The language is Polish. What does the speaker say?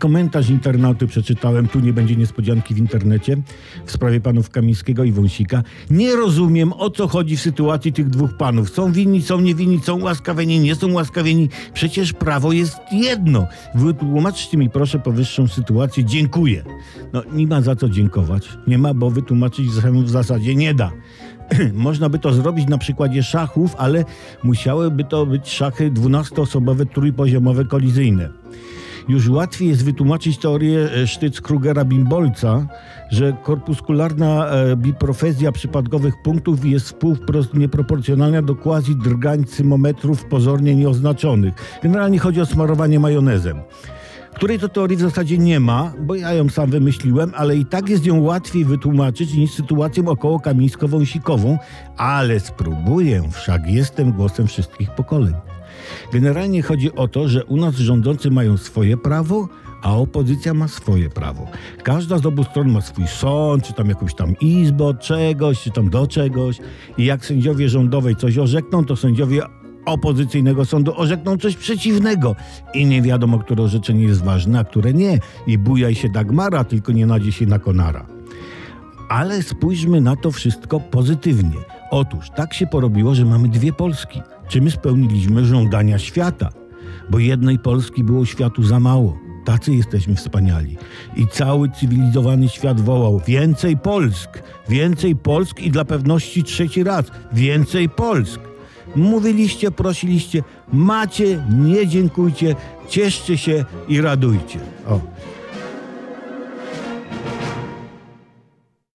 Komentarz internauty przeczytałem, tu nie będzie niespodzianki w internecie, w sprawie panów Kamińskiego i Wąsika. Nie rozumiem, o co chodzi w sytuacji tych dwóch panów. Są winni, są niewinni, są łaskawieni, nie są łaskawieni. Przecież prawo jest jedno. Wytłumaczcie mi proszę powyższą sytuację. Dziękuję. No, nie ma za co dziękować. Nie ma, bo wytłumaczyć w zasadzie nie da. Można by to zrobić na przykładzie szachów, ale musiałyby to być szachy 12-osobowe, trójpoziomowe, kolizyjne. Już łatwiej jest wytłumaczyć teorię e, Sztyc-Krugera-Bimbolca, że korpuskularna e, biprofezja przypadkowych punktów jest wprost nieproporcjonalna do quasi drgań cymometrów pozornie nieoznaczonych. Generalnie chodzi o smarowanie majonezem której to teorii w zasadzie nie ma, bo ja ją sam wymyśliłem, ale i tak jest ją łatwiej wytłumaczyć niż sytuacją około kamińsko-wąsikową, ale spróbuję, wszak jestem głosem wszystkich pokoleń. Generalnie chodzi o to, że u nas rządzący mają swoje prawo, a opozycja ma swoje prawo. Każda z obu stron ma swój sąd, czy tam jakąś tam izbę czegoś, czy tam do czegoś. I jak sędziowie rządowej coś orzekną, to sędziowie opozycyjnego sądu orzekną coś przeciwnego. I nie wiadomo, które orzeczenie jest ważne, a które nie. I bujaj się Dagmara, tylko nie nadzie się na Konara. Ale spójrzmy na to wszystko pozytywnie. Otóż tak się porobiło, że mamy dwie Polski. Czy my spełniliśmy żądania świata? Bo jednej Polski było światu za mało. Tacy jesteśmy wspaniali. I cały cywilizowany świat wołał więcej Polsk, więcej Polsk i dla pewności trzeci raz więcej Polsk. Mówiliście, prosiliście, macie, nie dziękujcie, cieszcie się i radujcie. O.